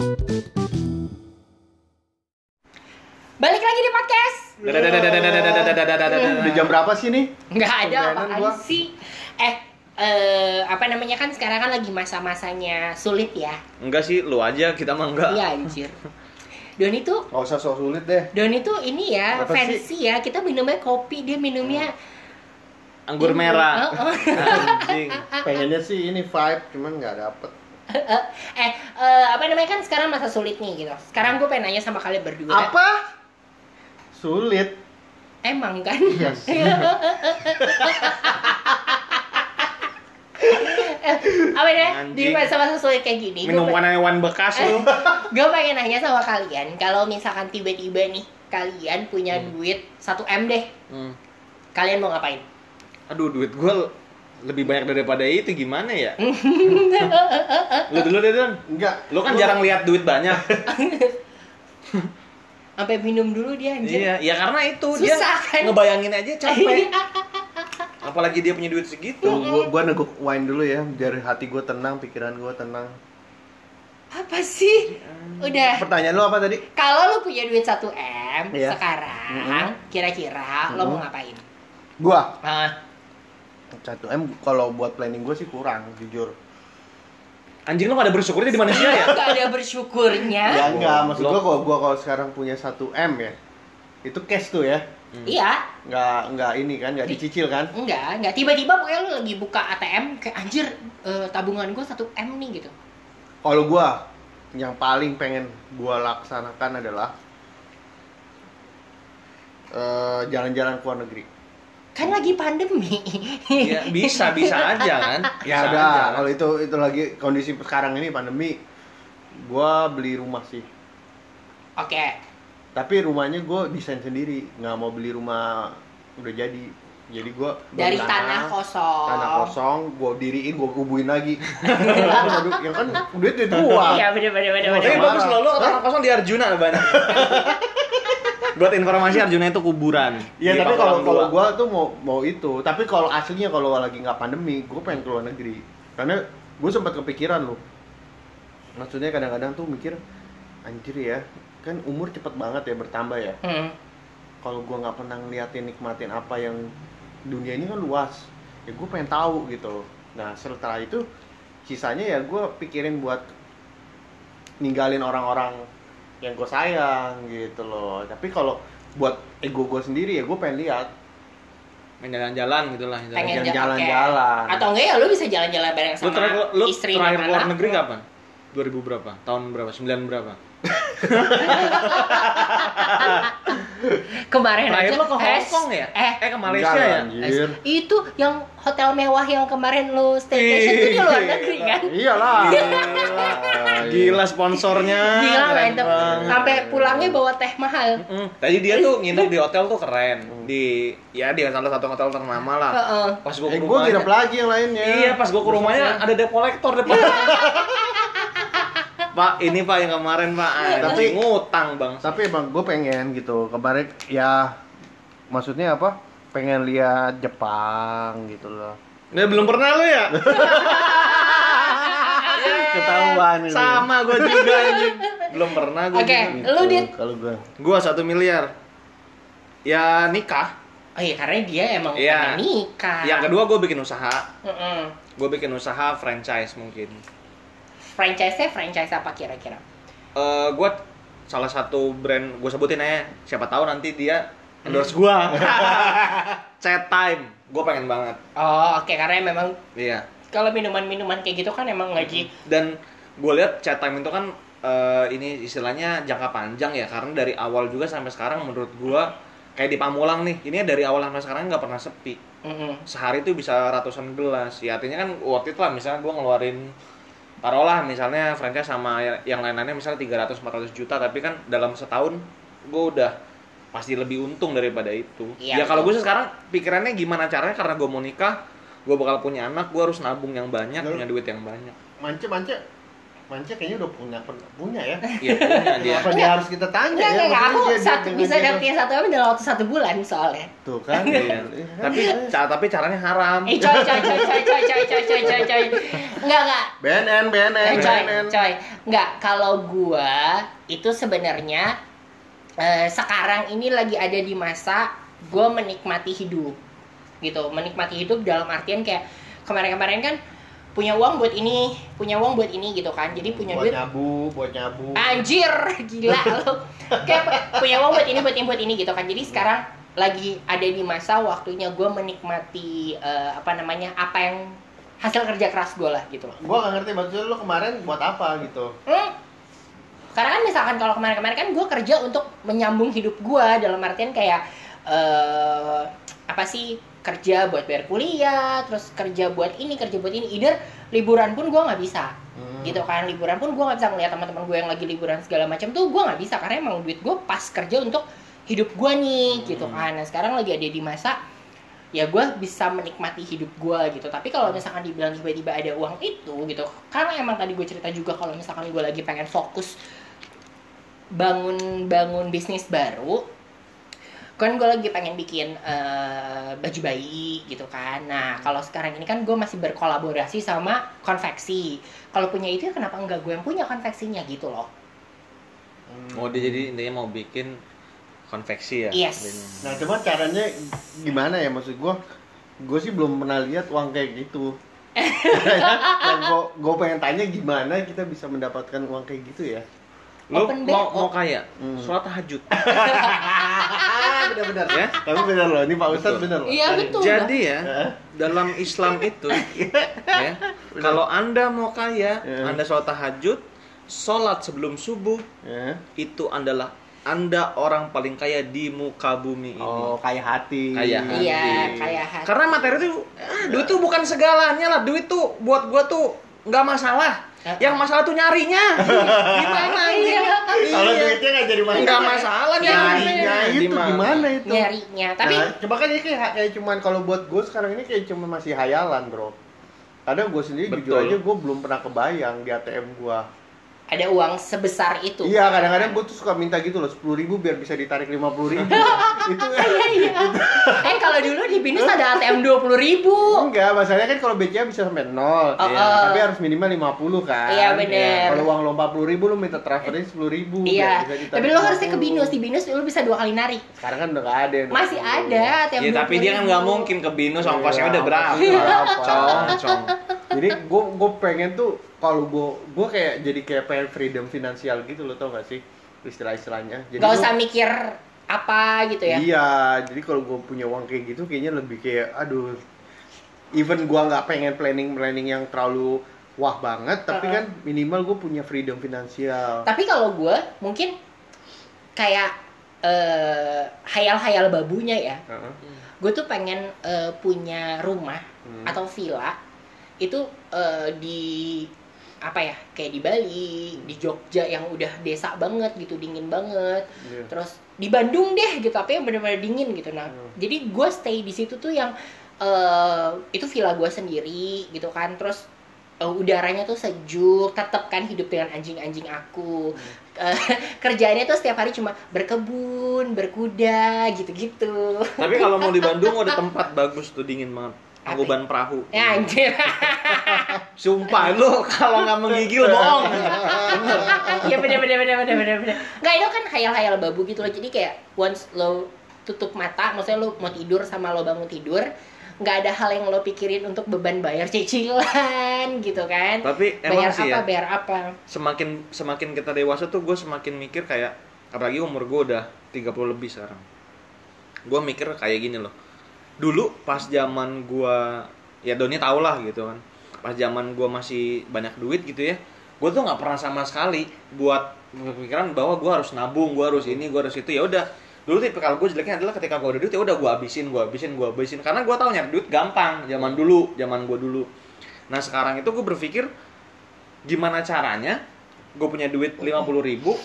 Balik lagi di podcast. Udah jam berapa sih nih? Nggak ada gua. sih. Eh, eh, apa namanya kan sekarang kan lagi masa-masanya sulit ya. Enggak sih, lu aja, kita mah enggak. Iya anjir. Doni tuh Gak usah sok sulit deh. Doni tuh ini ya Apa sih? fancy ya. Kita minumnya kopi, dia minumnya Anggur merah. Oh, oh. Anjing. Pengennya sih ini vibe, cuman nggak dapet. Eh, eh, apa namanya kan sekarang masa sulit nih gitu. Sekarang gue pengen nanya sama kalian berdua. Apa? Sulit. Emang kan? Iya sih. Eh, apa ya? Di masa-masa sulit kayak gini. gua Minum pengen- hewan bekas lu. gue pengen nanya sama kalian kalau misalkan tiba-tiba nih kalian punya duit 1 m deh Hmm. kalian mau ngapain Aduh, duit gua lebih banyak daripada itu gimana ya? lu dulu deh, Don. Enggak. Lu kan jarang lihat duit banyak. sampai minum dulu dia anjir iya, ya karena itu dia Susah, kan? ngebayangin aja capek. Apalagi dia punya duit segitu. Tuh, gua, gua neguk wine dulu ya, biar hati gua tenang, pikiran gua tenang. apa sih udah Pertanyaan lu apa tadi? kalau lu punya duit 1 m Iya. sekarang kira-kira lo mau ngapain Gua ah 1 M kalau buat planning gua sih kurang, jujur. Anjing lu pada bersyukurnya di manusia ya? gak ada bersyukurnya Ya enggak, maksud gua kalau gua kalau sekarang punya 1 M ya. Itu cash tuh ya. iya Nggak nggak ini kan, nggak dicicil kan? enggak enggak tiba-tiba pokoknya lu lagi buka ATM kayak anjir eh, tabungan gue 1 m nih gitu Kalau gua yang paling pengen gua laksanakan adalah eh, jalan-jalan ke luar negeri. Kan lagi pandemi Ya, bisa, bisa aja kan? Ya Bisa aja, udah, kan? kalau itu itu lagi kondisi sekarang ini pandemi, gua beli rumah sih. oke Tapi rumahnya gua desain sendiri, nggak mau beli rumah udah jadi. Jadi gua dari beli tanah kosong tanah kosong, gua diriin, gua kubuin lagi. Aduh, yang kan duit duit gua. iya bener bener bener bagus loh, lu tanah kosong di Arjuna banyak. Buat informasi Arjuna itu kuburan. Iya, tapi kalau kalau gua tuh mau mau itu, tapi kalau aslinya kalau lagi nggak pandemi, gua pengen keluar negeri. Karena gua sempat kepikiran loh. Maksudnya kadang-kadang tuh mikir anjir ya, kan umur cepet banget ya bertambah ya. Hmm. Kalau gua nggak pernah ngeliatin nikmatin apa yang dunia ini kan luas. Ya gua pengen tahu gitu. Nah, setelah itu sisanya ya gua pikirin buat ninggalin orang-orang yang gue sayang gitu loh. Tapi kalau buat ego gue sendiri ya gue pengen lihat main jalan-jalan gitu lah. pengen jalan-jalan. oke. atau enggak ya lu bisa jalan-jalan bareng Lu sama terakhir lu istri terakhir anak negeri lu. kapan? 2000 berapa? Tahun berapa? 9 berapa? kemarin Terakhir aja lu ke eh, Hong Kong ya? eh Eh ke Malaysia Enggak, ya? Anjir. itu yang hotel mewah yang kemarin lu staycation itu di luar negeri kan Iyalah. Gila sponsornya. gila mantep banget. sampai pulangnya bawa teh mahal Mm, Tadi dia tuh nginep di hotel tuh keren. Di ya di salah satu hotel ternama lah. Heeh. Pas gua Eh ke rumahnya. nginep lagi yang lainnya. Iya, pas gua ke rumahnya ada debt collector depan. Pak, ini Pak yang kemarin Pak. Tapi- Tapi ngutang, Bang. Tapi emang gue pengen gitu. Kemarin ya maksudnya apa? Pengen lihat Jepang gitu loh. Nah, belum pernah lu ya? Ketahuan ini. Sama gua juga anjing. Belum pernah gua. Oke. juga. Lu, Dit? Kalau gue. Gua satu miliar. Ya nikah. oh iya karena dia emang Iya. pengen nikah Yang kedua gue bikin usaha. Heeh. Gue bikin usaha franchise mungkin. Franchise-nya franchise apa kira-kira Eh gue salah satu brand gue sebutin aja. Siapa tahu nanti dia endorse gua. Chat time. Gue pengen banget. oh oke karena memang Iya. kalau minuman-minuman kayak gitu kan emang ngaji Dan gue lihat chat time itu kan eh, ini istilahnya jangka panjang ya karena dari awal juga sampai sekarang menurut gua kayak di Pamulang nih ini dari awal sampai sekarang nggak pernah sepi Mm-mm. sehari itu bisa ratusan gelas ya artinya kan worth it lah misalnya gua ngeluarin taruhlah misalnya franchise sama yang lain-lainnya misalnya 300-400 juta tapi kan dalam setahun gue udah pasti lebih untung daripada itu. Iya, ya kalau gue sekarang pikirannya gimana caranya? Karena gue mau nikah gue bakal punya anak gue harus nabung yang banyak Lalu- punya duit yang banyak. Mance mance. Manja kayaknya udah punya punya ya. Iya punya dia. Apa dia harus kita tanya Enggak, ya? enggak. Aku dia- satu, dia bisa dapetin satu M dalam waktu satu bulan soalnya. Tuh kan. Iya. Tapi ca- tapi caranya haram. Eh coy coy coy coy coy coy coy coy coy coy. Enggak enggak. BNN, BNN, Eh coy BNN. coy. Enggak, kalau gua itu sebenarnya eh, sekarang ini lagi ada di masa gua menikmati hidup. Gitu, menikmati hidup dalam artian kayak kemarin-kemarin kan punya uang buat ini, punya uang buat ini gitu kan. Jadi punya buat duit nyabu, buat nyabu. Anjir, gila lo. Kayak pu- punya uang buat ini, buat ini, buat ini gitu kan. Jadi sekarang lagi ada di masa waktunya gue menikmati eh, apa namanya apa yang hasil kerja keras gue lah gitu loh. Gua gak ngerti maksudnya lu kemarin buat apa gitu. Hmm. Karena kan misalkan kalau kemarin-kemarin kan gue kerja untuk menyambung hidup gue dalam artian kayak eh apa sih kerja buat bayar kuliah, terus kerja buat ini, kerja buat ini. Either liburan pun gue nggak bisa Hmm. gitu kan liburan pun gue nggak bisa ngeliat teman-teman gue yang lagi liburan segala macam tuh gue nggak bisa karena emang duit gue pas kerja untuk hidup gue nih gitu Hmm. kan nah sekarang lagi ada di masa ya gue bisa menikmati hidup gue gitu tapi kalau misalkan dibilang tiba-tiba ada uang itu gitu karena emang tadi gue cerita juga kalau misalkan gue lagi pengen fokus bangun bangun bisnis baru kan gue lagi pengen bikin eh, baju bayi gitu kan nah kalau sekarang ini kan gue masih berkolaborasi sama konveksi kalau punya itu ya kenapa enggak gue yang punya konveksinya gitu loh Hmm. Oh dia jadi intinya mau bikin konveksi ya. Yes. Nah, cuma caranya gimana ya maksud gua? Gue sih belum pernah lihat uang kayak gitu. gue gue pengen tanya gimana kita bisa mendapatkan uang kayak gitu ya? Lu Open mau mau kaya, Hmm. sholat tahajud. benar-benar Ya. Tapi benar loh, ini Pak Ustadz Betul. benar loh. Iya, betul. Jadi ya, dalam Islam itu ya, kalau Anda mau kaya, Ya. Anda sholat tahajud, sholat sebelum subuh, Ya. itu adalah Anda orang paling kaya di muka bumi ini. Oh, kaya hati. Kaya hati. iya kayak hati Karena materi itu, ah, duit tuh bukan segalanya lah. Duit tuh buat gua tuh nggak masalah. Yang masalah tuh nyarinya. Gimana ini? Iya. Kalau duitnya nggak jadi masalah. Nggak masalah Nyarinya itu Di mana? gimana itu? nyarinya tapi Nah, coba kan ini kayak, kayak cuman kalau buat gue sekarang ini kayak cuma masih hayalan bro. Kadang gue sendiri jujur Betul. aja gue belum pernah kebayang di ATM gue. ada uang sebesar itu Iya kadang-kadang gue tuh suka minta gitu loh sepuluh ribu biar bisa ditarik lima puluh ribu. itu Iya, iya. eh kalau dulu di binus ada ATM dua puluh ribu enggak masalahnya kan kalau BCA bisa sampai nol. Oh, Iya. oh. Tapi harus minimal 50 kan. Iya, bener. Kalau uang lo 40 ribu lo minta transferin 10 ribu. iya biar bisa ditarik tapi lo harusnya ke 50. binus di binus lo bisa dua kali narik Sekarang kan udah gak ada. yang masih 20. ada ATM Ya tapi dia kan nggak mungkin ke binus ongkosnya Iya, udah berapa. ongkosnya berapa. Cong, cong. Jadi gue gue pengen tuh kalau gue gue kayak jadi kayak pengen freedom finansial gitu lo tau gak sih istilah-istilahnya. Jadi Gak usah mikir apa gitu ya Iya, jadi kalau gue punya uang kayak gitu kayaknya lebih kayak aduh. Even gua nggak pengen planning planning yang terlalu wah banget, tapi Uh-uh. kan minimal gue punya freedom finansial. tapi kalau gue mungkin kayak eh, hayal-hayal babunya ya Heeh. gue tuh pengen eh, punya rumah Hmm. atau villa itu eh, di apa ya kayak di Bali di Jogja yang udah desa banget gitu dingin banget Iya. terus di Bandung deh gitu tapi yang benar-benar dingin gitu nah Hmm. jadi gue stay di situ tuh yang eh, itu villa gue sendiri gitu kan terus eh, udaranya tuh sejuk tetep kan hidup dengan anjing-anjing aku Eh, kerjaannya tuh setiap hari cuma berkebun berkuda gitu-gitu Tapi kalau mau di Bandung ada tempat bagus tuh dingin banget. Tangkuban Perahu. ya anjir Sumpah lu kalau nggak menggigil bohong. Iya bener bener bener bener bener bener. Nggak itu kan hayal-hayal babu gitu loh. Jadi kayak once lo tutup mata, maksudnya lo mau tidur sama lo bangun tidur, nggak ada hal yang lo pikirin untuk beban bayar cicilan gitu kan. Tapi bayar emang sih apa, ya, bayar apa. semakin semakin kita dewasa tuh gue semakin mikir kayak apalagi umur gue udah 30 lebih sekarang. Gue mikir kayak gini loh. Dulu pas zaman gue ya Doni tau lah gitu kan. Pas zaman gue masih banyak duit gitu ya. Gue tuh nggak pernah sama sekali buat berpikiran bahwa gue harus nabung, gue harus ini, gue harus itu. Ya udah. Dulu tipikal gue jeleknya adalah ketika gue ada duit ya udah gue habisin, gue habisin, gue habisin. Karena gue tahu nyari duit gampang zaman dulu, zaman gue dulu. Nah sekarang itu gue berpikir gimana caranya gue punya duit 50 ribu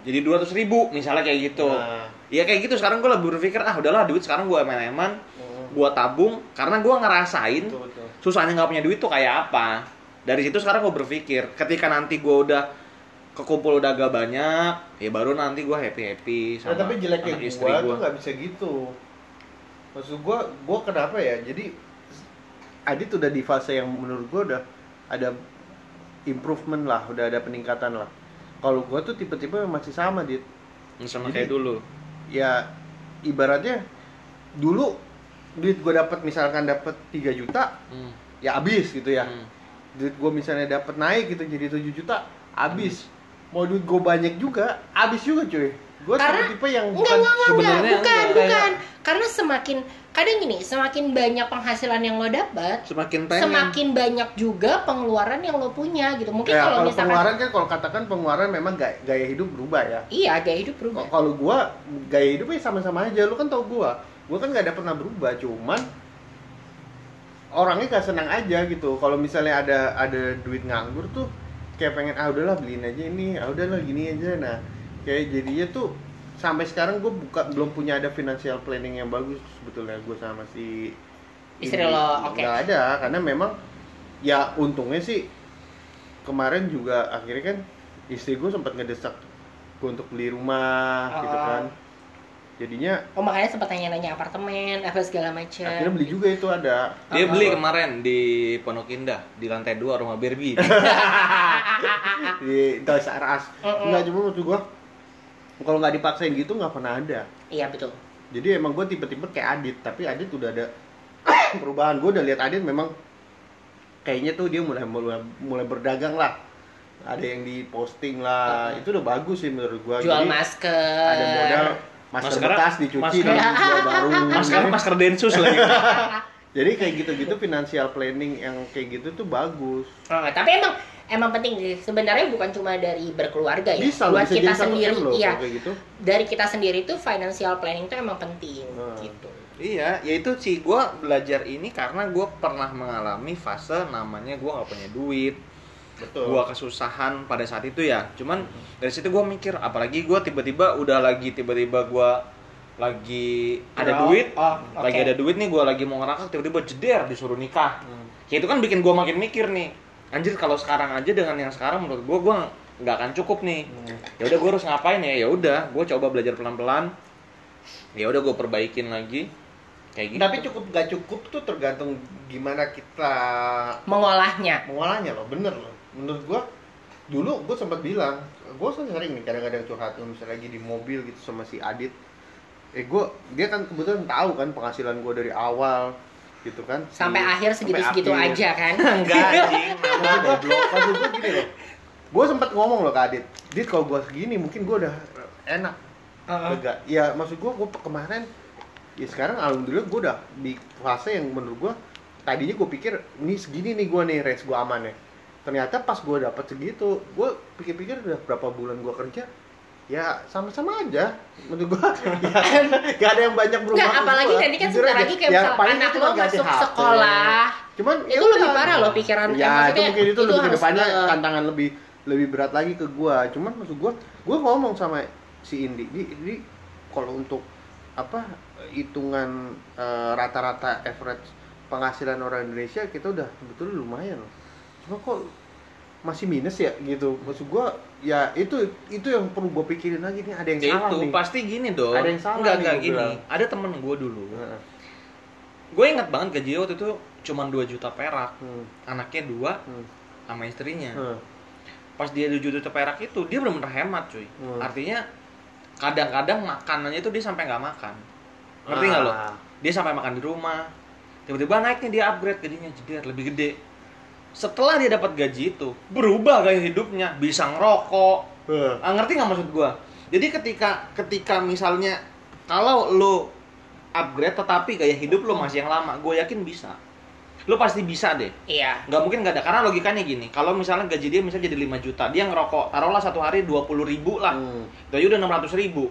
jadi 200 ribu misalnya kayak gitu Nah. ya kayak gitu sekarang gue lebih berpikir ah udahlah duit sekarang gue eman-eman Hmm. Gue tabung karena gue ngerasain Betul, betul. susahnya nggak punya duit tuh kayak apa dari situ sekarang gue berpikir ketika nanti gue udah kekumpul udah agak banyak ya baru nanti gue happy happy Nah, sama tapi jeleknya gua gue tuh nggak bisa gitu. Maksud gua, gua kenapa ya? Jadi Adit udah di fase yang menurut gua udah ada improvement lah, udah ada peningkatan lah. Kalau gua tuh tipe-tipe masih sama, Dit. sama Jadi- kayak dulu Ya ibaratnya dulu duit gua dapat misalkan dapat 3 juta, Hmm. ya habis gitu ya. Hmm. Duit gua misalnya dapat naik gitu jadi 7 juta, habis. Mau duit gua banyak juga, habis juga cuy. Gua Karena- tipe-tipe yang bukan enggak, enggak, enggak, sebenarnya bukan, enggak, bukan. Karena semakin kadang gini, semakin banyak penghasilan yang lo dapat, semakin pengen semakin banyak juga pengeluaran yang lo punya gitu. Mungkin Ya, kalau kalau misalkan pengeluaran kan kalau katakan pengeluaran memang gaya, gaya hidup berubah ya. iya gaya hidup berubah. Kalau gua gaya hidupnya sama-sama aja, lu kan tau gua. Gua kan nggak ada pernah berubah, cuman orangnya gak senang aja gitu. Kalau misalnya ada ada duit nganggur tuh kayak pengen ah udahlah beliin aja ini, ah udahlah gini aja. Nah, kayak jadinya tuh sampai sekarang gue buka belum punya ada financial planning yang bagus sebetulnya gue sama si Istri lo, oke. Nggak ada karena memang ya untungnya sih kemarin juga akhirnya kan istri gue sempat ngedesak gue untuk beli rumah gitu Oh. kan jadinya Oh makanya sempat nanya-nanya apartemen apa segala macam. akhirnya beli juga itu ada dia Oh. beli kemarin di Pondok Indah di lantai 2 rumah Barbie di Toys R Us Mm-mm. nggak cuma maksud gue kalau nggak dipaksain gitu nggak pernah ada Iya betul. jadi emang gue tipe-tipe kayak Adit tapi Adit udah ada perubahan gue udah lihat Adit memang kayaknya tuh dia mulai mulai mulai berdagang lah ada yang diposting lah Uh-uh. itu udah bagus sih menurut gue Jual masker. ada modal masker Masker- bekas dicuci masker- dan baru masker masker densus lagi jadi kayak gitu-gitu financial planning yang kayak gitu tuh bagus Oh, tapi emang emang penting sih. Sebenarnya bukan cuma dari berkeluarga ya. bisa Buat bisa kita sendiri, loh iya. gitu Dari kita sendiri tuh financial planning tuh emang penting Hmm. gitu. Iya, ya itu sih gue belajar ini karena gue pernah mengalami fase namanya gue nggak punya duit, betul gue kesusahan pada saat itu ya. Cuman dari situ gue mikir, apalagi gue tiba-tiba udah lagi tiba-tiba gue lagi ada duit, oh, oke. lagi ada duit nih gue lagi mau ngerakak tiba-tiba jeder disuruh nikah. Hmm. Ya itu kan bikin gue makin mikir nih, anjir kalau sekarang aja dengan yang sekarang menurut gue gue nggak akan cukup nih. Hmm. Ya udah gue harus ngapain ya? Ya udah, gue coba belajar pelan-pelan. Ya udah gue perbaikin lagi. Kayak gitu. tapi cukup gak cukup tuh tergantung gimana kita Mengolahnya. mengolahnya loh bener loh menurut gua dulu gua sempat bilang gua sering nih kadang-kadang curhat tuh misalnya lagi di mobil gitu sama si Adit eh gua dia kan kebetulan tahu kan penghasilan gua dari awal gitu kan Si- Sampai akhir sampai segitu-segitu akhir. aja kan. Enggak anjing. maksud gua maksud gua gini loh gua sempat ngomong loh ke Adit Dit kalau gua segini mungkin gua udah enak Heeh. lega ya maksud gua gua kemarin ya sekarang alhamdulillah gua udah di fase yang menurut gua tadinya gua pikir ini segini nih gua nih range gua aman ya ternyata pas gua dapat segitu gua pikir-pikir udah berapa bulan gua kerja ya sama-sama aja menurut gua ya, gak ada yang banyak berubah Nggak, apalagi gua. nanti kan sebentar lagi kayak Ya, misal paling anak lo masuk HP. sekolah. cuman Itu ya lebih parah loh pikiran. eh, ya itu mungkin itu, itu lebih ke depannya eh, tantangan lebih lebih berat lagi ke gua cuman maksud gua gua ngomong sama si Indi di, di kalau untuk apa hitungan eh, rata-rata average penghasilan orang Indonesia kita udah betul lumayan loh cuma kok masih minus ya gitu maksud gua ya itu itu yang perlu gua pikirin lagi nih ada yang Ya salah itu nih pasti gini dong. Ada yang salah Enggak, nih, enggak gini. bilang. Ada temen gue dulu. Gue ingat banget gaji waktu itu cuma 2 juta perak. Hmm, Anaknya dua hmm, sama istrinya. hmm. Pas dia 2 juta perak itu dia benar-benar hemat cuy. Hmm. Artinya kadang-kadang makanannya itu dia sampai nggak makan. Ngerti nggak lo? Ah. Dia sampai makan di rumah. Tiba-tiba naiknya dia upgrade gajinya jeder lebih gede. Setelah dia dapat gaji itu, berubah gaya hidupnya, bisa ngerokok, Heh. Ah, ngerti nggak maksud gua? Jadi ketika ketika misalnya kalau lo upgrade tetapi gaya hidup lo masih yang lama, gue yakin bisa. Lo pasti bisa deh. Iya. Nggak mungkin nggak ada karena logikanya gini. Kalau misalnya gaji dia misalnya jadi 5 juta, dia ngerokok taruhlah satu hari 20 ribu lah. Hmm. Itu aja udah 600 ribu.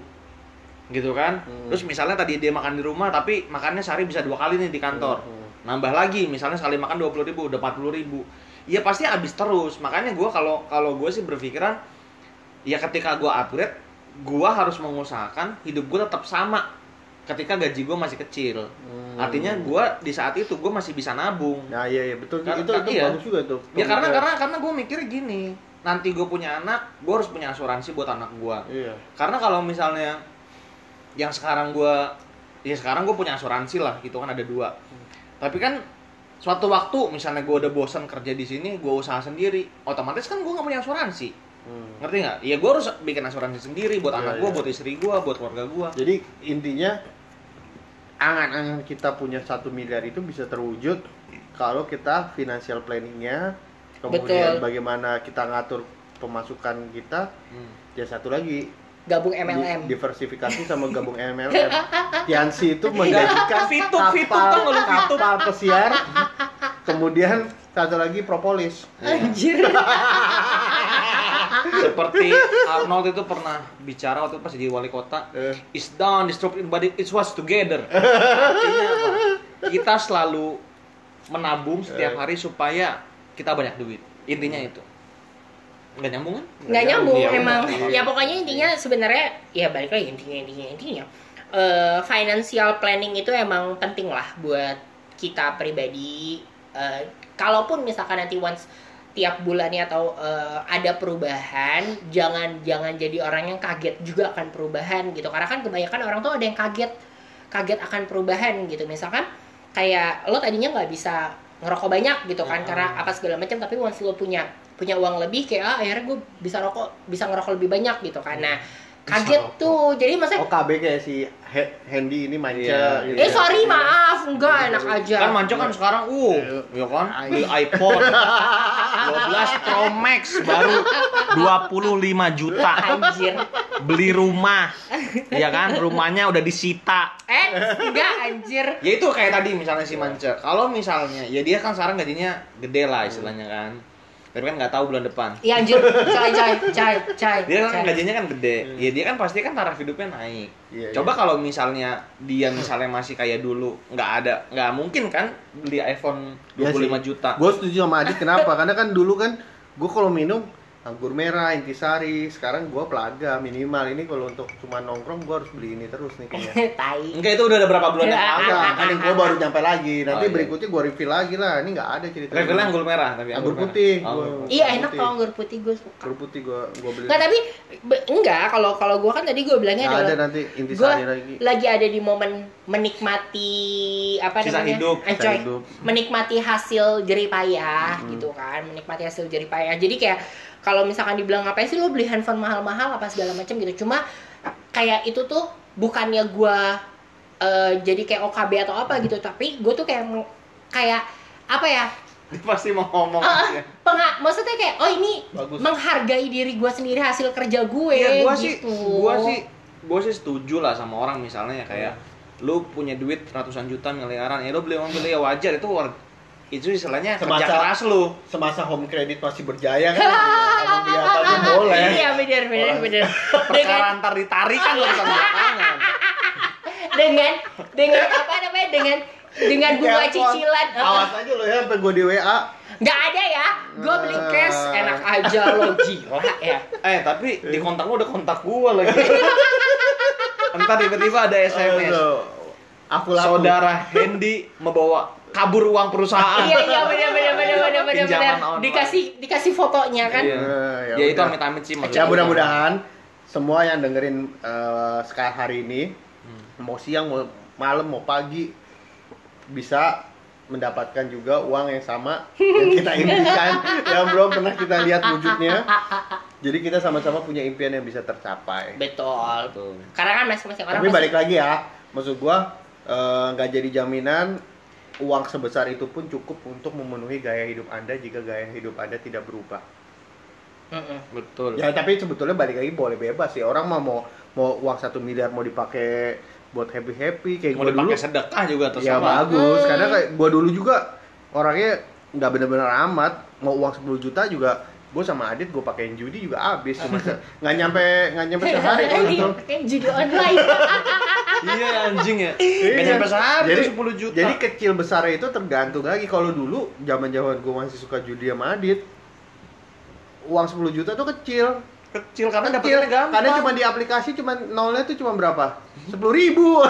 Gitu kan? Hmm. Terus misalnya tadi dia makan di rumah tapi makannya sehari bisa dua kali nih di kantor. Hmm. Nambah lagi misalnya sekali makan 20 ribu udah 40 ribu. Ya pasti habis terus. Makanya gua kalau kalau gue sih berpikiran ya ketika gua upgrade, gua harus mengusahakan hidup gua tetap sama ketika gaji gua masih kecil. Hmm. Artinya gue di saat itu gue masih bisa nabung. Nah iya iya betul Karena- itu itu iya. bagus juga tuh. Ya karena Pemikiran. karena karena gue mikir gini, nanti gue punya anak, gue harus punya asuransi buat anak gue. iya. Karena kalau misalnya yang sekarang gue, ya sekarang gue punya asuransi lah, gitu kan ada dua. Tapi kan suatu waktu misalnya gue udah bosan kerja di sini, gue usaha sendiri, otomatis kan gue nggak punya asuransi. Hmm. Ngerti nggak? Ya gue harus bikin asuransi sendiri buat Iya, anak gue, iya. buat istri gue, buat keluarga gue. Jadi intinya angan-angan kita punya satu miliar itu bisa terwujud kalau kita financial planningnya, kemudian Betul. bagaimana kita ngatur pemasukan kita, Hmm. ya satu lagi Gabung di- MLM. diversifikasi sama gabung MLM. Tiansi itu menjanjikan Fitup, fitup, kapal, lu fitup? kapal pesiar, kemudian satu lagi propolis. Anjir. Seperti Arnold itu pernah bicara waktu pas jadi wali kota, Eh, It's done, disrupted, but it, it was together. Artinya apa? Kita selalu menabung setiap hari supaya kita banyak duit. Intinya itu. Nggak nyambung kan? nggak nyambung Iya, emang benar. ya pokoknya intinya sebenarnya ya balik lagi intinya intinya intinya Eh, financial planning itu emang penting lah buat kita pribadi Eh, kalaupun misalkan nanti once tiap bulannya atau eh, ada perubahan jangan jangan jadi orang yang kaget juga akan perubahan gitu karena kan kebanyakan orang tuh ada yang kaget kaget akan perubahan gitu misalkan kayak lo tadinya nggak bisa ngerokok banyak gitu kan Ya. karena apa segala macam tapi once lo punya punya uang lebih kayak ah akhirnya gue bisa rokok bisa ngerokok lebih banyak gitu kan. Nah kaget tuh. Jadi maksudnya OKB kayak si He- Handy ini manca. Iya. gitu eh ya. sorry maaf. Enggak enak aja. Kan Manco kan sekarang, uh, ya kan, beli iPhone. 12 Pro Max baru 25 juta. anjir. Beli rumah, ya kan, rumahnya udah disita. eh enggak anjir. Ya itu kayak tadi misalnya si Manca. Kalau misalnya, ya dia kan sekarang gajinya gede lah istilahnya kan. Tapi kan nggak tahu bulan depan. Iya anjir, cai cai cai cai. Dia kan cai. gajinya kan gede. Ya dia kan pasti kan taraf hidupnya naik. Iya, Coba kalau misalnya dia misalnya masih kayak dulu, nggak ada, nggak mungkin kan beli iPhone 25 Iya sih. juta. Gue setuju sama Adit kenapa? Karena kan dulu kan gue kalau minum anggur merah, intisari, sekarang gue pelaga minimal ini kalau untuk cuma nongkrong gue harus beli ini terus nih kayaknya. tai. Enggak itu udah ada berapa bulan yang Ya, lalu. Enggak, kan gue baru nyampe lagi. Nanti Oh, iya. berikutnya gue refill lagi lah. Ini nggak ada cerita. Refillnya anggur merah tapi Anggur merah. putih. Oh, Gua- anggur Iya Anggur enak kalau anggur putih gue suka. Anggur putih gue gue beli. Nggak tapi be- enggak kalau kalau gue kan tadi gue bilangnya ada adalah nanti gue intisari lagi. lagi ada di momen menikmati apa Sisa namanya hidup. Eh, Sisa coy, hidup. menikmati hasil jerih payah Hmm. gitu kan menikmati hasil jerih payah jadi kayak kalau misalkan dibilang ngapain sih lo beli handphone mahal-mahal apa segala macam gitu cuma kayak itu tuh bukannya gue eh, jadi kayak OKB atau apa gitu tapi gue tuh kayak kayak apa ya Dia pasti mau ngomong Ah, ya. penga- maksudnya kayak oh ini Bagus. menghargai diri gue sendiri hasil kerja gue Iya, gua sih gitu. gua sih gua sih setuju lah sama orang misalnya ya kayak lu punya duit ratusan juta miliaran ya lu beli mobil ya wajar itu war- itu istilahnya kerja Semasa- keras lu Semasa home credit masih berjaya kan. Emang dia apa aja boleh. Iya benar benar Orang- benar. Dengan perkara ntar ditarik kan urusan belakangan dengan dengan apa namanya dengan dengan bunga cicilan. Eh, Awas aja lo ya sampai gue di WA. nggak ada ya. Gue beli cash enak aja lo gila ya. eh tapi di kontak lu ada kontak gua lagi entar tiba-tiba ada SMS. Aku laku. saudara Hendy membawa kabur uang perusahaan Iya iya benar benar benar benar benar. Dikasih dikasih fotonya kan. Iya. Eh, ya, itu udah. amit-amit sih Ya mudah-mudahan semua yang dengerin eh, sekarang hari ini Hmm. mau siang mau malam mau pagi bisa mendapatkan juga uang yang sama yang kita impikan yang belum pernah kita lihat wujudnya. Jadi kita sama-sama punya impian yang bisa tercapai. Betul. Betul. Karena kan masing-masing orang Tapi balik lagi ya, maksud gua eh, nggak jadi jaminan uang sebesar itu pun cukup untuk memenuhi gaya hidup Anda jika gaya hidup Anda tidak berubah. Mm-mm. Betul. Ya tapi sebetulnya balik lagi boleh bebas sih. Orang mah mau mau uang satu miliar mau dipakai buat happy happy kayak Mau gua dulu. dipakai sedekah juga Ya terserah. bagus, Hmm. karena kayak gua dulu juga orangnya nggak bener-bener amat. Mau uang 10 juta juga gue sama Adit gue pakein judi juga habis cuma nggak nyampe nggak nyampe sehari kalau gitu. kayak judi online. iya anjing ya. Iya. Sehari jadi, tuh 10 juta. Jadi kecil besarnya itu tergantung lagi. Kalau dulu zaman zaman gue masih suka judi sama Adit, uang 10 juta tuh kecil. Kecil karena Kecil, gampang. Karena cuma di aplikasi cuma nolnya tuh cuma berapa? Sepuluh ribu.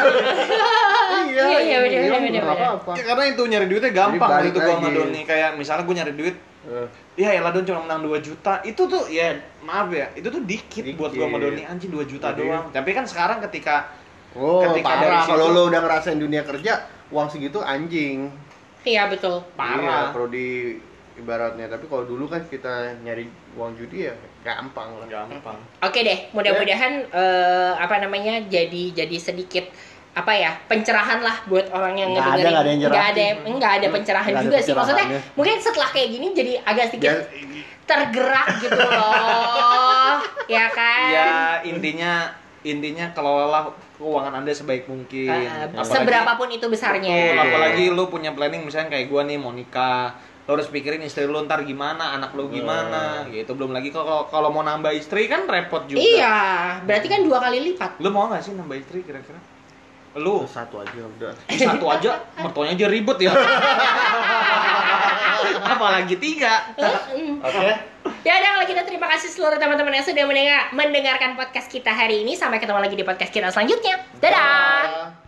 iya, Iya, iya, bener, bener, bener, berapa bener. apa? Ya, karena itu nyari duitnya gampang gitu gua sama. Doni kayak misalnya gue nyari duit Eh, ya ya Don cuma menang 2 juta itu tuh ya maaf ya itu tuh dikit, buat gua sama Dikit. Doni anjing 2 juta Jadi- doang tapi kan sekarang ketika Oh, Ketika dari parah. situ- Kalau lo udah ngerasain dunia kerja, uang segitu anjing. Iya betul. Iya, parah kalau di ibaratnya. Tapi kalau dulu kan kita nyari uang judi ya gampang lah. gampang Oke deh, mudah-mudahan eh, apa namanya jadi jadi sedikit apa ya pencerahan lah buat orang yang Nggak ada, nggak ada yang Nggak ada, nyerahin. nggak ada pencerahan Nggak ada juga sih. Maksudnya mungkin setelah kayak gini jadi agak sedikit Ya, tergerak gitu loh, ya kan? ya intinya intinya kelola keuangan anda sebaik mungkin. Eh, Apalagi- seberapapun itu besarnya. Betul, apalagi lu punya planning misalnya kayak gua nih mau nikah lo harus pikirin istri lu ntar gimana anak lu gimana gitu. Belum lagi kalau kalau mau nambah istri kan repot juga. Iya, berarti kan dua kali lipat. lu mau nggak sih nambah istri kira-kira lu satu aja udah. satu aja mertuanya aja ribet ya apalagi tiga. Oke. Ya udah kalau gitu terima kasih seluruh teman-teman yang sudah mendengar, mendengarkan podcast kita hari ini. Sampai ketemu lagi di podcast kita selanjutnya. Dadah. Dadah.